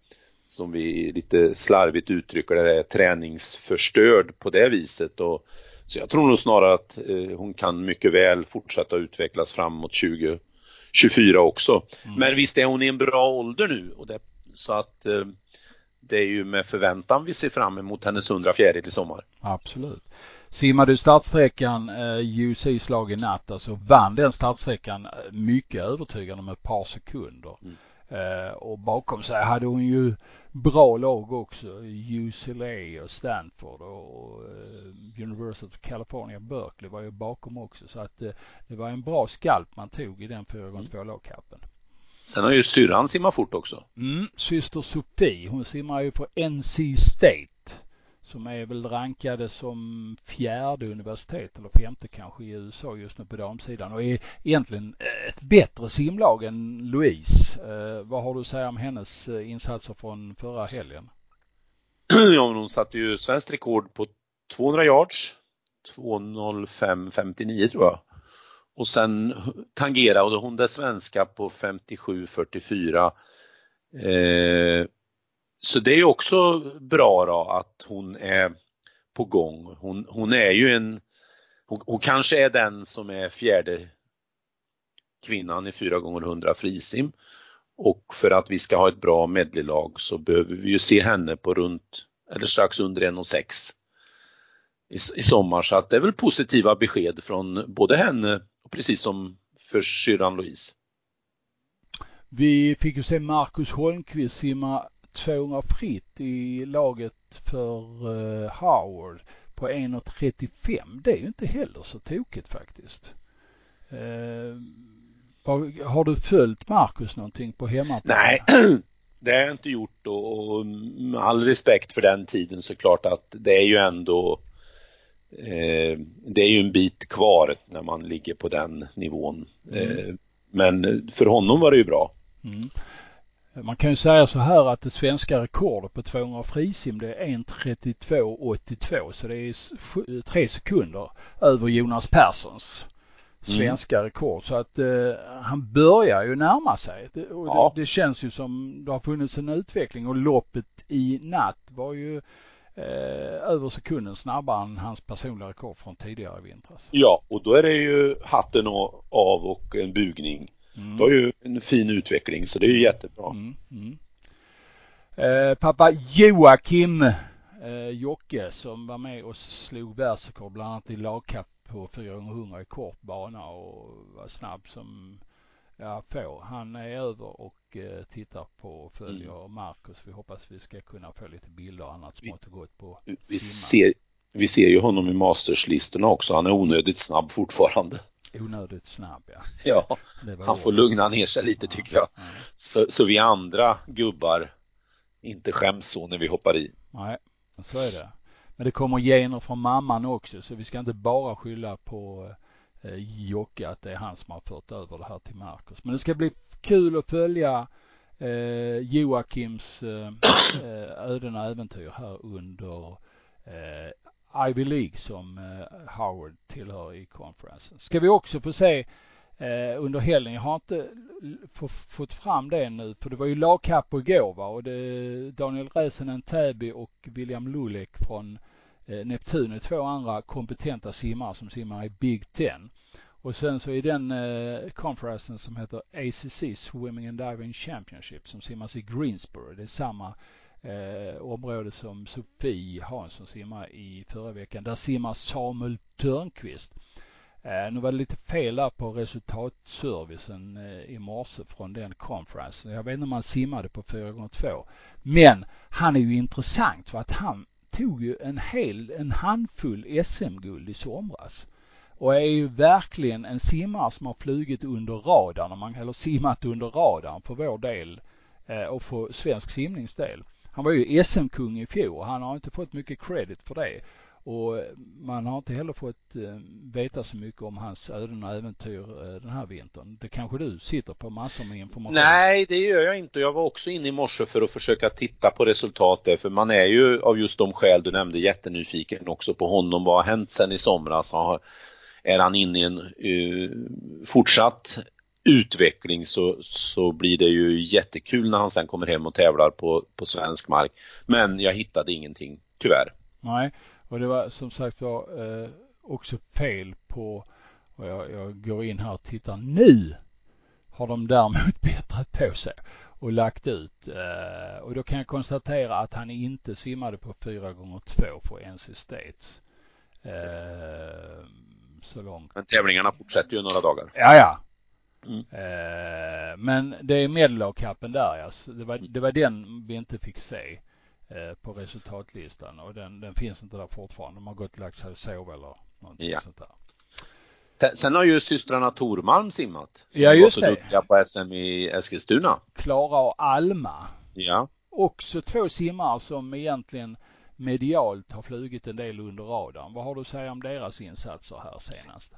som vi lite slarvigt uttrycker det, är träningsförstörd på det viset. Och, så jag tror nog snarare att eh, hon kan mycket väl fortsätta utvecklas framåt 2024 också. Mm. Men visst är hon i en bra ålder nu och det, så att eh, det är ju med förväntan vi ser fram emot hennes 100 fjäril i sommar. Absolut. Simmar du startsträckan eh, UC-slag i natt, alltså vann den startsträckan eh, mycket övertygande med ett par sekunder. Mm. Eh, och bakom sig hade hon ju bra lag också. UCLA och Stanford och eh, University of California Berkeley var ju bakom också. Så att eh, det var en bra skalp man tog i den 4x2 mm. lagkappen. Sen har ju syrran simmat fort också. Mm, syster Sofie, hon simmar ju på NC State som är väl rankade som fjärde universitet eller femte kanske i USA just nu på damsidan och är egentligen eh, ett bättre simlag än Louise. Eh, vad har du att säga om hennes eh, insatser från förra helgen? Ja, men hon satte ju svenskt rekord på 200 yards. 2.05.59 tror jag. Och sen tangerade hon det svenska på 57.44. Eh, så det är också bra då att hon är på gång. Hon, hon är ju en, hon, hon, kanske är den som är fjärde kvinnan i 4 gånger 100 frisim. Och för att vi ska ha ett bra medleylag så behöver vi ju se henne på runt eller strax under 1,6 i, i sommar. Så att det är väl positiva besked från både henne och precis som för syrran Louise. Vi fick ju se Marcus Holmqvist simma 200 fritt i laget för uh, Howard på 1.35. Det är ju inte heller så tokigt faktiskt. Uh, har du följt Marcus någonting på hemmaplan? Nej, det har jag inte gjort och, och med all respekt för den tiden så klart att det är ju ändå eh, det är ju en bit kvar när man ligger på den nivån. Mm. Eh, men för honom var det ju bra. Mm. Man kan ju säga så här att det svenska rekordet på 200 frisim det är 1.32,82 så det är tre sekunder över Jonas Perssons svenska mm. rekord. Så att eh, han börjar ju närma sig. Det, och ja. det, det, känns ju som det har funnits en utveckling och loppet i natt var ju eh, över sekunden snabbare än hans personliga rekord från tidigare i vintras. Ja, och då är det ju hatten av och en bugning. Mm. Det var ju en fin utveckling så det är ju jättebra. Mm. Mm. Eh, pappa Joakim eh, Jocke som var med och slog världsrekord bland annat i lagkapp på 400 i kort bana och var snabb som ja, få. Han är över och eh, tittar på och följer mm. Marcus. Vi hoppas vi ska kunna få lite bilder annat smått och gott på vi ser, vi ser ju honom i masterslistorna också. Han är onödigt snabb fortfarande. Onödigt snabb ja. Ja, han får lugna ner sig lite tycker jag. Ja, ja. Så, så vi andra gubbar inte skäms så när vi hoppar i. Nej, så är det. Men det kommer gener från mamman också så vi ska inte bara skylla på eh, Jocke att det är han som har fört över det här till Marcus. Men det ska bli kul att följa eh, Joakims eh, eh öden och äventyr här under eh, Ivy League som eh, Howard tillhör i conference. Ska vi också få se eh, under helgen. Jag har inte fått fram det nu för det var ju lagkapp igår va och det Daniel Räsänen Täby och William Lulek från eh, Neptun är två andra kompetenta simmare som simmar i Big Ten. Och sen så är den eh, konferensen som heter ACC Swimming and Diving Championship som simmas i Greensboro. Det är samma eh, område som Sofie Hansson simmar i förra veckan. Där simmar Samuel Törnqvist. Eh, nu var det lite fel där på resultatservicen eh, i morse från den konferensen. Jag vet inte om han simmade på 4x2. Men han är ju intressant för att han tog ju en hel, en handfull SM-guld i somras. Och är ju verkligen en simmare som har flugit under radarn, eller simmat under radarn för vår del eh, och för svensk simningsdel. Han var ju SM-kung i fjol och han har inte fått mycket credit för det. Och eh, man har inte heller fått eh, veta så mycket om hans öden och äventyr eh, den här vintern. Det kanske du sitter på massor med information? Nej, det gör jag inte. Jag var också inne i morse för att försöka titta på resultatet för man är ju av just de skäl du nämnde jättenyfiken också på honom. Vad har hänt sen i somras? Har, är han inne i en uh, fortsatt utveckling så, så blir det ju jättekul när han sen kommer hem och tävlar på, på svensk mark. Men jag hittade ingenting, tyvärr. Nej, och det var som sagt var eh, också fel på, och jag, jag går in här och tittar nu har de däremot bättrat på sig och lagt ut. Eh, och då kan jag konstatera att han inte simmade på 4 gånger 2 för NC States. Eh, så långt. Men tävlingarna fortsätter ju några dagar. Ja, ja. Mm. Eh, men det är Medelhavkappen där ja. Det var, det var den vi inte fick se eh, på resultatlistan och den, den finns inte där fortfarande. De har gått och lagt sig och sova eller någonting ja. sånt där. Sen har ju systrarna Tormalm simmat. Ja, just det. duktiga på SM i Eskilstuna. Klara och Alma. Ja. Också två simmare som egentligen medialt har flugit en del under radarn. Vad har du att säga om deras insatser här senast?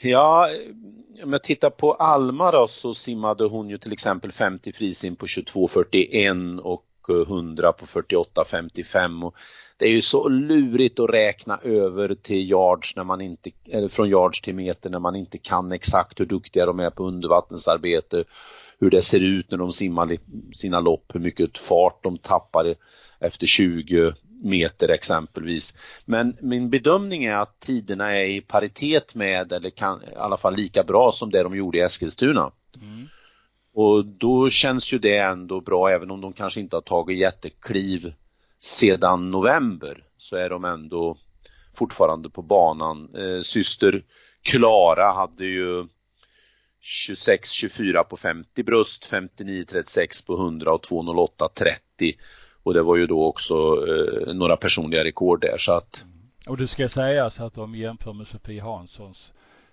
Ja, om jag tittar på Alma då så simmade hon ju till exempel 50 frisim på 22.41 och eh, 100 på 48.55 och det är ju så lurigt att räkna över till yards när man inte, eller från yards till meter när man inte kan exakt hur duktiga de är på undervattensarbete, hur det ser ut när de simmar sina lopp, hur mycket fart de tappar efter 20 meter exempelvis. Men min bedömning är att tiderna är i paritet med eller kan, i alla fall lika bra som det de gjorde i Eskilstuna. Mm. Och då känns ju det ändå bra även om de kanske inte har tagit jättekliv sedan november så är de ändå fortfarande på banan. Eh, syster Klara hade ju 26-24 på 50 bröst, 59-36 på 100 och 208-30 och det var ju då också eh, några personliga rekord där så att. Och det ska sägas att om jämför med Sofie Hanssons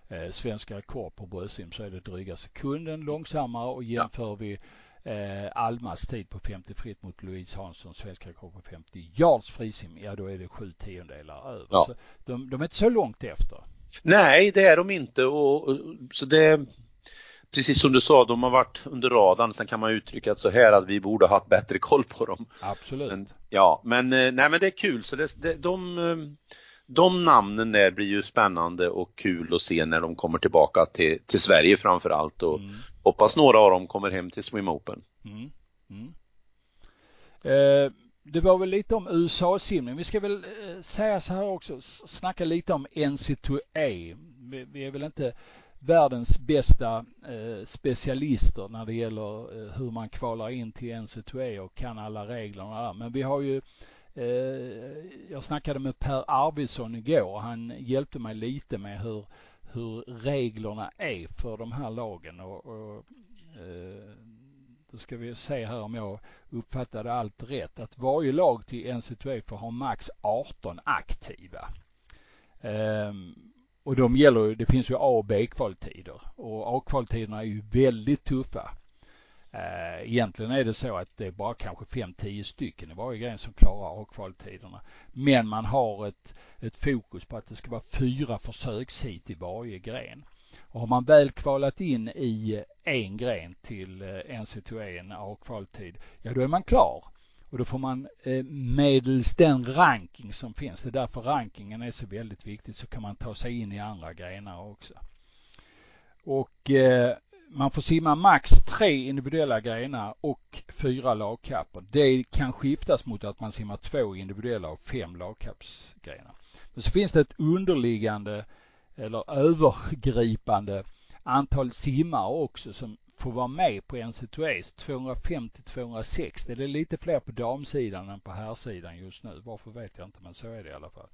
eh, svenska rekord på bröstsim så är det dryga sekunden långsammare och jämför ja. vi eh, Almas tid på 50 fritt mot Louise Hanssons svenska rekord på 50 yards frisim, ja då är det sju tiondelar över. Ja. Så de, de är inte så långt efter. Nej, det är de inte och, och så det precis som du sa, de har varit under radarn. Sen kan man uttrycka det så här att vi borde ha haft bättre koll på dem. Absolut. Men, ja, men eh, nej men det är kul. Så det, det, de, eh, de namnen där blir ju spännande och kul att se när de kommer tillbaka till, till Sverige framför allt och mm. hoppas några av dem kommer hem till Swim Open. Mm. Mm. Eh, det var väl lite om USA-simning. Vi ska väl eh, säga så här också, snacka lite om NC2A. Vi, vi är väl inte världens bästa eh, specialister när det gäller eh, hur man kvalar in till NC2E och kan alla reglerna där. Men vi har ju eh, jag snackade med Per Arvidsson igår och han hjälpte mig lite med hur, hur reglerna är för de här lagen och, och eh, då ska vi se här om jag uppfattade allt rätt. Att varje lag till NC2E får ha max 18 aktiva. Um, och de gäller det finns ju A och B-kvaltider och A-kvaltiderna är ju väldigt tuffa. Eh, egentligen är det så att det är bara kanske 5-10 stycken i varje gren som klarar A-kvaltiderna. Men man har ett, ett fokus på att det ska vara fyra försökshit i varje gren. Och har man väl kvalat in i en gren till eh, NC2 en A-kvaltid, ja då är man klar. Och då får man eh, medels medelst den ranking som finns, det är därför rankingen är så väldigt viktigt, så kan man ta sig in i andra grenar också. Och eh, man får simma max tre individuella grenar och fyra lagkapper. Det kan skiftas mot att man simmar två individuella och fem lagkappsgrenar. Men så finns det ett underliggande eller övergripande antal simmare också som får vara med på NCAA 250-260. Det är lite fler på damsidan än på herrsidan just nu. Varför vet jag inte men så är det i alla fall.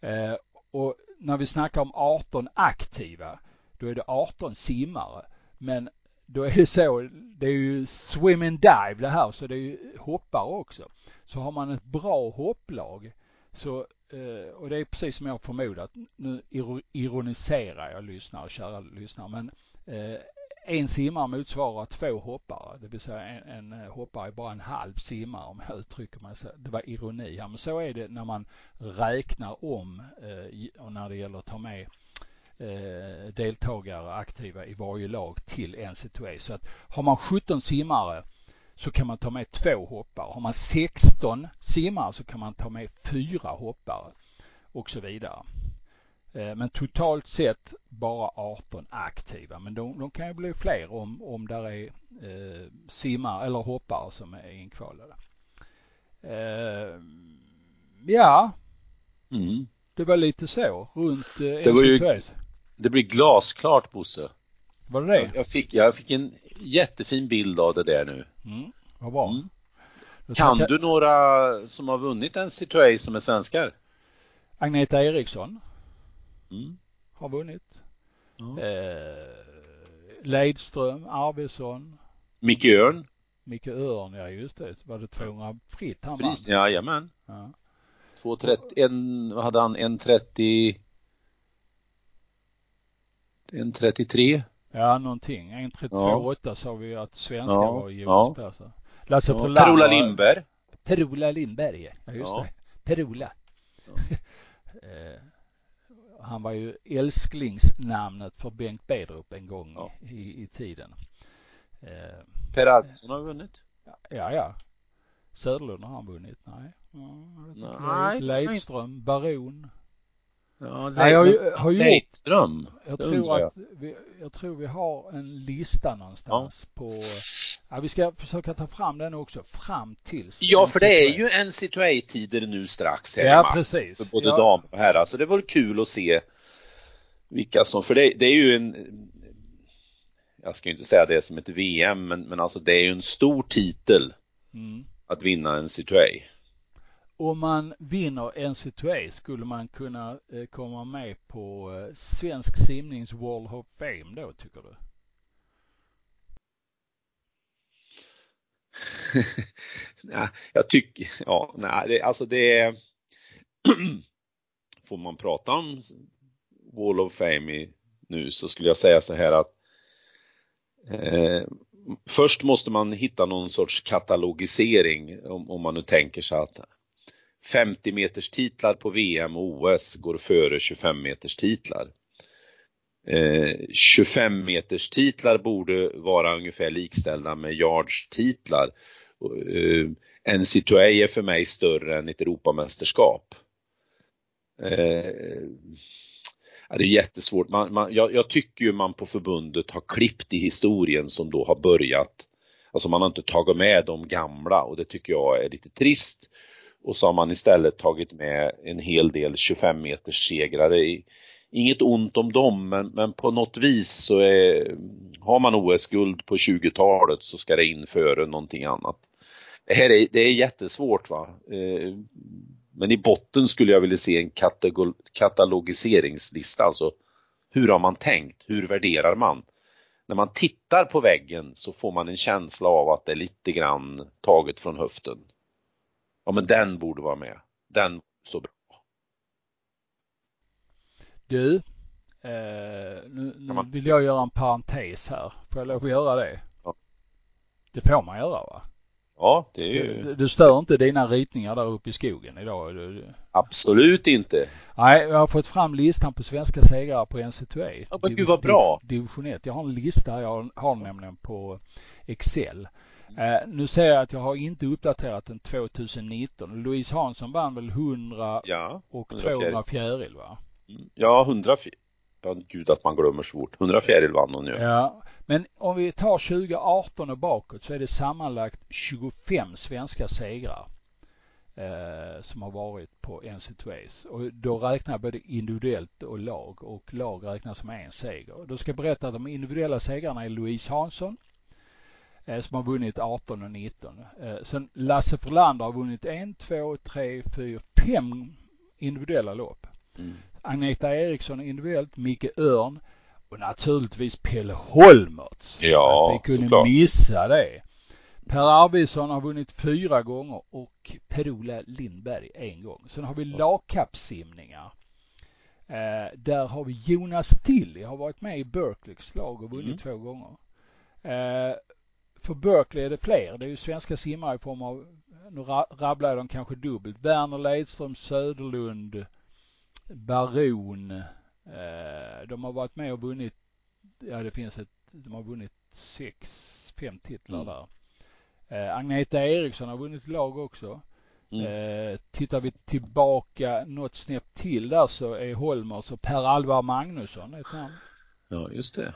Eh, och när vi snackar om 18 aktiva då är det 18 simmare. Men då är det så, det är ju swim and dive det här så det är ju hoppare också. Så har man ett bra hopplag så, eh, och det är precis som jag förmodat, nu ironiserar jag lyssnare, kära lyssnare, men eh, en simmare motsvarar två hoppare, det vill säga en, en eh, hoppare är bara en halv simmare om jag uttrycker mig så. Det var ironi här, men så är det när man räknar om eh, och när det gäller att ta med eh, deltagare aktiva i varje lag till en situation. Så att har man 17 simmare så kan man ta med två hoppare. Har man 16 simmare så kan man ta med fyra hoppare och så vidare. Eh, men totalt sett bara 18 aktiva. Men de, de kan ju bli fler om, om där är eh, simmare eller hoppare som är inkvalade. Eh, ja, mm. det var lite så runt eh, det var ju, det blir glasklart Bosse. Var det det? Jag fick, jag fick en jättefin bild av det där nu. Mm, vad bra. Mm. Kan du några som har vunnit en NCAA som är svenskar? Agneta Eriksson mm. har vunnit. Mm. Eh, Leidström, Arvidsson. Micke Örn. Micke Örn, ja just det. Var det 200 fritt han vann? Jajamän. Ja. 230, en, vad hade han, 130 en 33? Ja, någonting. En 32,8 ja. sa vi att svenska ja. var Jonas ja. Persson. Lasse ja. Per-Ola Lindberg. Per-Ola Lindberg, ja just ja. det. Per-Ola. Ja. Eh, han var ju älsklingsnamnet för Bengt Bedrup en gång ja. i, i tiden. Eh, per Arvidsson har vunnit? Ja, ja. Söderlund har han vunnit? Nej. Ja, Nej. Leidström, Baron. Ja, Nej, jag har ju Leidström. Jag tror att vi, jag tror vi har en lista någonstans ja. på Ja, vi ska försöka ta fram den också fram tills Ja, för det är ju en NCAA-tider nu strax här ja, i mars. Precis. För både ja. damer och herrar. Så det vore kul att se vilka som, för det, det är ju en jag ska ju inte säga det som ett VM, men, men alltså det är ju en stor titel mm. att vinna en NCAA om man vinner NCAA skulle man kunna eh, komma med på eh, Svensk simnings World of Fame då tycker du? nej, jag tycker, ja, nej, det, alltså det är får man prata om Wall of Fame nu så skulle jag säga så här att eh, först måste man hitta någon sorts katalogisering om, om man nu tänker sig att 50 meters titlar på VM och OS går före 25 meters titlar. Eh, 25 meters titlar borde vara ungefär likställda med yards titlar. Eh, situé är för mig större än ett Europamästerskap. Eh, det är jättesvårt. Man, man, jag, jag, tycker ju man på förbundet har klippt i historien som då har börjat. Alltså man har inte tagit med de gamla och det tycker jag är lite trist. Och så har man istället tagit med en hel del 25 meters segrare. Inget ont om dem men, men på något vis så är, har man OS-guld på 20-talet så ska det in före någonting annat. Det här är, det är jättesvårt va. Eh, men i botten skulle jag vilja se en katalogiseringslista, alltså hur har man tänkt? Hur värderar man? När man tittar på väggen så får man en känsla av att det är lite grann taget från höften. Ja men den borde vara med. Den så bra. Du, eh, nu, nu vill jag göra en parentes här. Får jag lov att göra det? Ja. Det får man göra va? Ja, det är ju... Du, du stör inte dina ritningar där uppe i skogen idag? Du... Absolut inte. Nej, jag har fått fram listan på svenska segrare på NCAA. Ja, men gud vad bra. Division 1. Jag har en lista, jag har nämligen på Excel. Eh, nu ser jag att jag har inte uppdaterat den 2019. Louise Hansson vann väl 100 ja, och 200 fjäril va? Ja, 100 Ja, gud att man glömmer så fort. 100 fjäril vann hon ju. Ja, Men om vi tar 2018 och bakåt så är det sammanlagt 25 svenska segrar eh, som har varit på NC2As. Och då räknar jag både individuellt och lag och lag räknas som en seger. Då ska jag berätta att de individuella segrarna är Louise Hansson eh, som har vunnit 18 och 19. Eh, sen Lasse Frölander har vunnit en, två, tre, fyra, fem individuella lopp. Mm. Agneta Eriksson individuellt, Micke Örn och naturligtvis Pelle Holmertz. Ja, Att vi kunde såklart. missa det. Per Arvidsson har vunnit fyra gånger och Per-Ola Lindberg en gång. Sen har vi lagkappsimningar. Eh, där har vi Jonas Tilly, har varit med i Berkeleys lag och vunnit mm. två gånger. Eh, för Berkeley är det fler. Det är ju svenska simmare i form av, nu rabblar de kanske dubbelt, Werner Ledström, Söderlund, Baron. Eh, de har varit med och vunnit, ja det finns ett, de har vunnit sex, fem titlar mm. där. Eh, Agneta Eriksson har vunnit lag också. Mm. Eh, tittar vi tillbaka något snäpp till där så är Holmers och Per Alvar Magnusson ett namn. Ja, just det.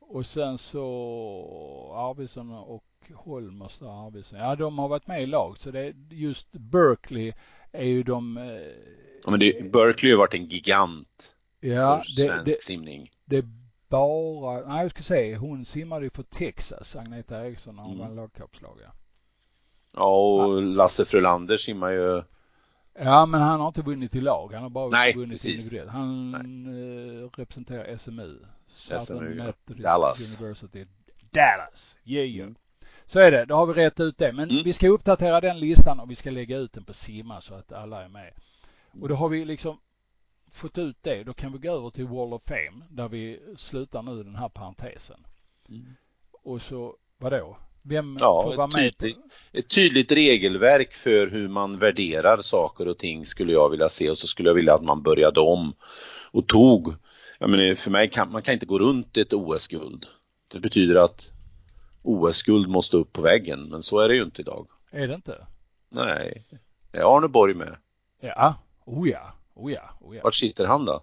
Och sen så Arvidsson och Holmers där Arvidsson. Ja, de har varit med i lag så det är just Berkeley är ju de. Eh, ja, men det, Berkeley har varit en gigant. Ja, för svensk det, simning. Det bara, nej jag ska säga, hon simmade ju för Texas, Agneta Eriksson, när hon mm. var lagkapslag. Ja, och Lasse Frölander simmar ju Ja, men han har inte vunnit i lag. Han har bara Nej, vunnit precis. individuellt. Han Nej. Eh, representerar SMU. SMU, ja. Dallas. University. Dallas. Yeah, yeah. Mm. Så är det. Då har vi rätt ut det. Men mm. vi ska uppdatera den listan och vi ska lägga ut den på Simma så att alla är med. Och då har vi liksom fått ut det. Då kan vi gå över till Wall of Fame där vi slutar nu den här parentesen. Mm. Och så, vadå? Vem ja, får vara med? Tydligt, ett tydligt regelverk för hur man värderar saker och ting skulle jag vilja se och så skulle jag vilja att man började om och tog, jag menar för mig kan man kan inte gå runt ett OS-guld. Det betyder att OS-guld måste upp på väggen, men så är det ju inte idag. Är det inte? Nej. Är Arne Borg med? Ja, oh ja, oh ja, oh ja. Vart sitter han då?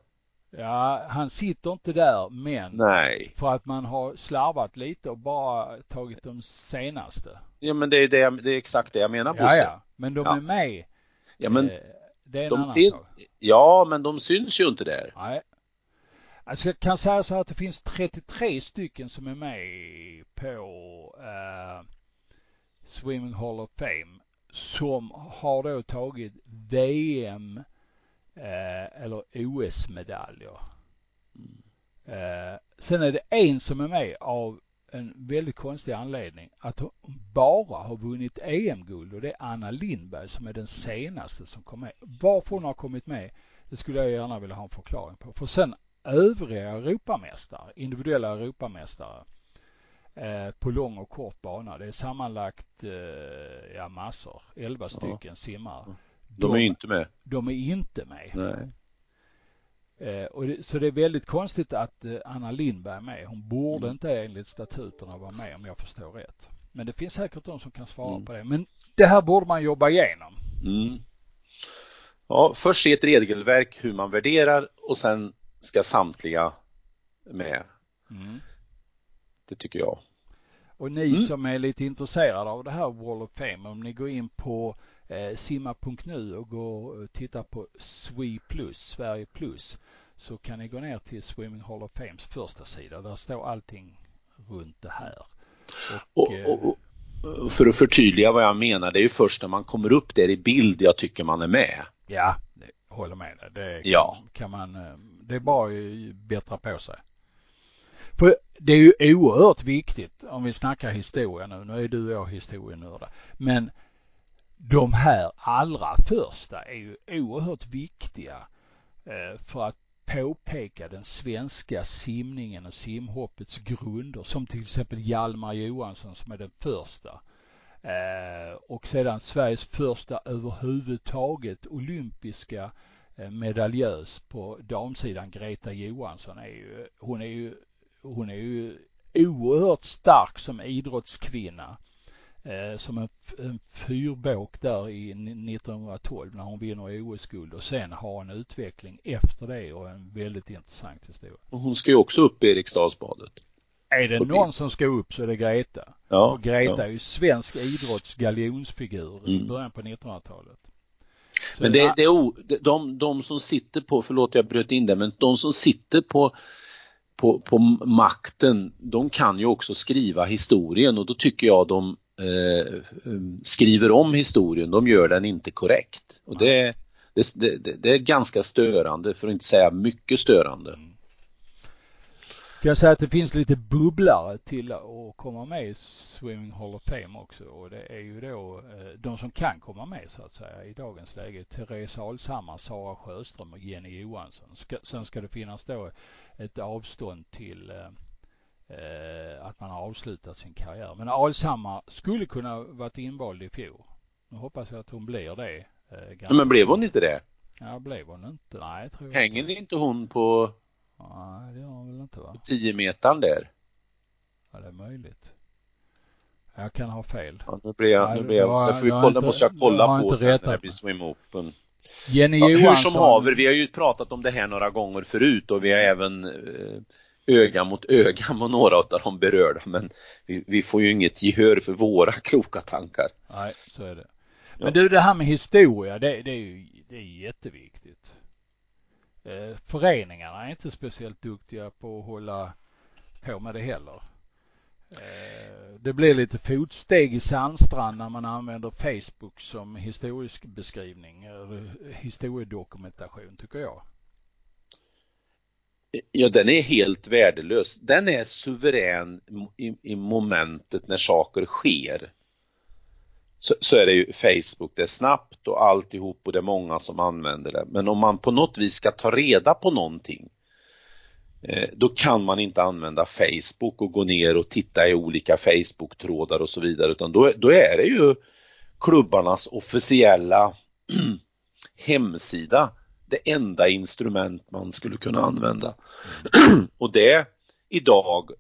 Ja, han sitter inte där men Nej. för att man har slarvat lite och bara tagit de senaste. Ja men det är, det, det är exakt det jag menar Bosse. Ja, ja, men de ja. är med. Ja men eh, det är en de annan syn... sak. Ja men de syns ju inte där. Nej. Alltså jag kan säga så här att det finns 33 stycken som är med på uh, Swimming Hall of Fame som har då tagit VM eh, eller OS-medaljer. Mm. Eh, sen är det en som är med av en väldigt konstig anledning att hon bara har vunnit EM-guld och det är Anna Lindberg som är den senaste som kom med. Varför hon har kommit med, det skulle jag gärna vilja ha en förklaring på. För sen övriga Europamästare, individuella Europamästare eh, på lång och kort bana. Det är sammanlagt eh, ja, massor, elva stycken ja. simmare. De, är inte med. De är inte med. Nej. Eh, och det, så det är väldigt konstigt att eh, Anna Lindberg är med. Hon borde mm. inte enligt statuterna vara med om jag förstår rätt. Men det finns säkert de som kan svara mm. på det. Men det här borde man jobba igenom. Mm. Ja, först se ett regelverk hur man värderar och sen ska samtliga med. Mm. Det tycker jag. Och ni mm. som är lite intresserade av det här Wall of Fame, om ni går in på eh, simma.nu och gå och titta på SWE plus, Sverige plus, så kan ni gå ner till Swimming Hall of Fames första sida. Där står allting runt det här. Och, och, och, och för att förtydliga vad jag menar, det är ju först när man kommer upp där i bild jag tycker man är med. Ja, håller med dig. Det kan, ja. kan man, eh, det är bara att bättra på sig. För det är ju oerhört viktigt om vi snackar historia nu. Nu är du och jag historienördar. Men de här allra första är ju oerhört viktiga eh, för att påpeka den svenska simningen och simhoppets grunder som till exempel Hjalmar Johansson som är den första. Eh, och sedan Sveriges första överhuvudtaget olympiska eh, medaljös på damsidan Greta Johansson är ju, hon är ju, hon är ju oerhört stark som idrottskvinna eh, som en, en fyrbåk där i 1912 när hon vinner OS-guld och sen har en utveckling efter det och en väldigt intressant historia. Och hon ska ju också upp i Eriksdalsbadet. Är det någon som ska upp så är det Greta. Ja, och Greta ja. är ju svensk idrotts galjonsfigur i Mm. början på 1900-talet. Men det, det är o, de, de som sitter på, förlåt jag bröt in det, men de som sitter på, på, på makten, de kan ju också skriva historien och då tycker jag de eh, skriver om historien, de gör den inte korrekt. Och det, det, det, det är ganska störande, för att inte säga mycket störande. Kan jag säga att det finns lite bubblare till att komma med i Swimming Hall of Fame också och det är ju då eh, de som kan komma med så att säga i dagens läge. Therese Alshammar, Sara Sjöström och Jenny Johansson. Ska, sen ska det finnas då ett avstånd till eh, eh, att man har avslutat sin karriär. Men Alshammar skulle kunna varit invald i fjol. Nu hoppas jag att hon blir det. Men blev hon inte det? Ja, blev hon inte? Nej, jag tror Hänger inte hon på Nej, det gör hon väl inte va? 10 metern där? Ja, det är möjligt. Jag kan ha fel. Ja, nu blir jag, nu blir jag, så får vi kolla, inte- måste jag kolla på sen när det blir swim open. Jenny Ja, Johansson. hur som haver, vi har ju pratat om det här några gånger förut och vi har även eh, öga mot öga med några av de berörda men vi, vi får ju inget gehör för våra kloka tankar. Nej, så är det. Ja. Men du, det här med historia, det, det är ju det är jätteviktigt. Eh, föreningarna är inte speciellt duktiga på att hålla på med det heller. Eh, det blir lite fotsteg i sandstrand när man använder Facebook som historisk beskrivning eller historiedokumentation tycker jag. Ja, den är helt värdelös. Den är suverän i, i momentet när saker sker. Så, så är det ju Facebook, det är snabbt och alltihop och det är många som använder det. Men om man på något vis ska ta reda på någonting eh, då kan man inte använda Facebook och gå ner och titta i olika Facebook-trådar och så vidare utan då, då är det ju klubbarnas officiella hemsida det enda instrument man skulle kunna använda. och det idag,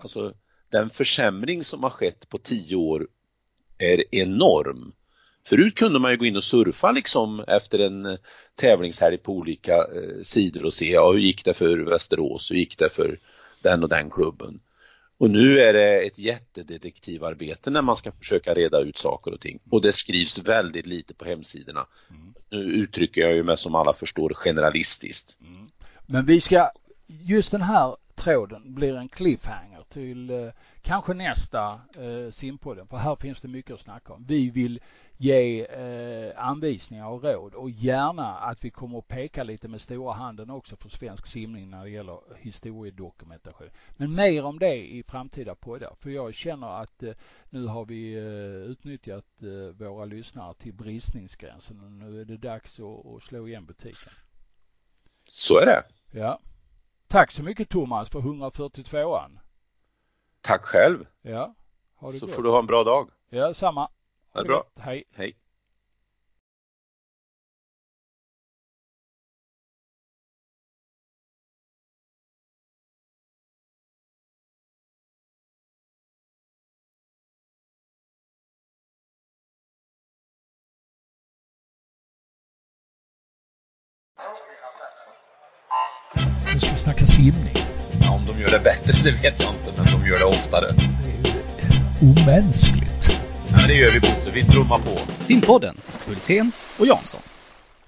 alltså den försämring som har skett på tio år är enorm. Förut kunde man ju gå in och surfa liksom efter en eh, tävlingshelg på olika eh, sidor och se, ja hur gick det för Västerås, hur gick det för den och den klubben. Och nu är det ett jättedetektivarbete när man ska försöka reda ut saker och ting. Och det skrivs väldigt lite på hemsidorna. Mm. Nu uttrycker jag ju mig som alla förstår generalistiskt. Mm. Men vi ska, just den här tråden blir en cliffhanger till eh, kanske nästa eh, simpodden. För här finns det mycket att snacka om. Vi vill ge eh, anvisningar och råd och gärna att vi kommer att peka lite med stora handen också för svensk simning när det gäller historiedokumentation. Men mer om det i framtida poddar. För jag känner att nu har vi utnyttjat våra lyssnare till bristningsgränsen och nu är det dags att, att slå igen butiken. Så är det. Ja. Tack så mycket Thomas för 142an. Tack själv. Ja. Ha det Så gott. får du ha en bra dag. Ja, samma. Ha Ha det bra. gott. Hej. Hej. Nu ska vi snacka simning. Ja, om de gör det bättre, det vet jag inte, men de gör det oftare. Det är ju omänskligt. Ja, men det gör vi Bosse, vi trummar på. Simpodden, Hultén och Jansson.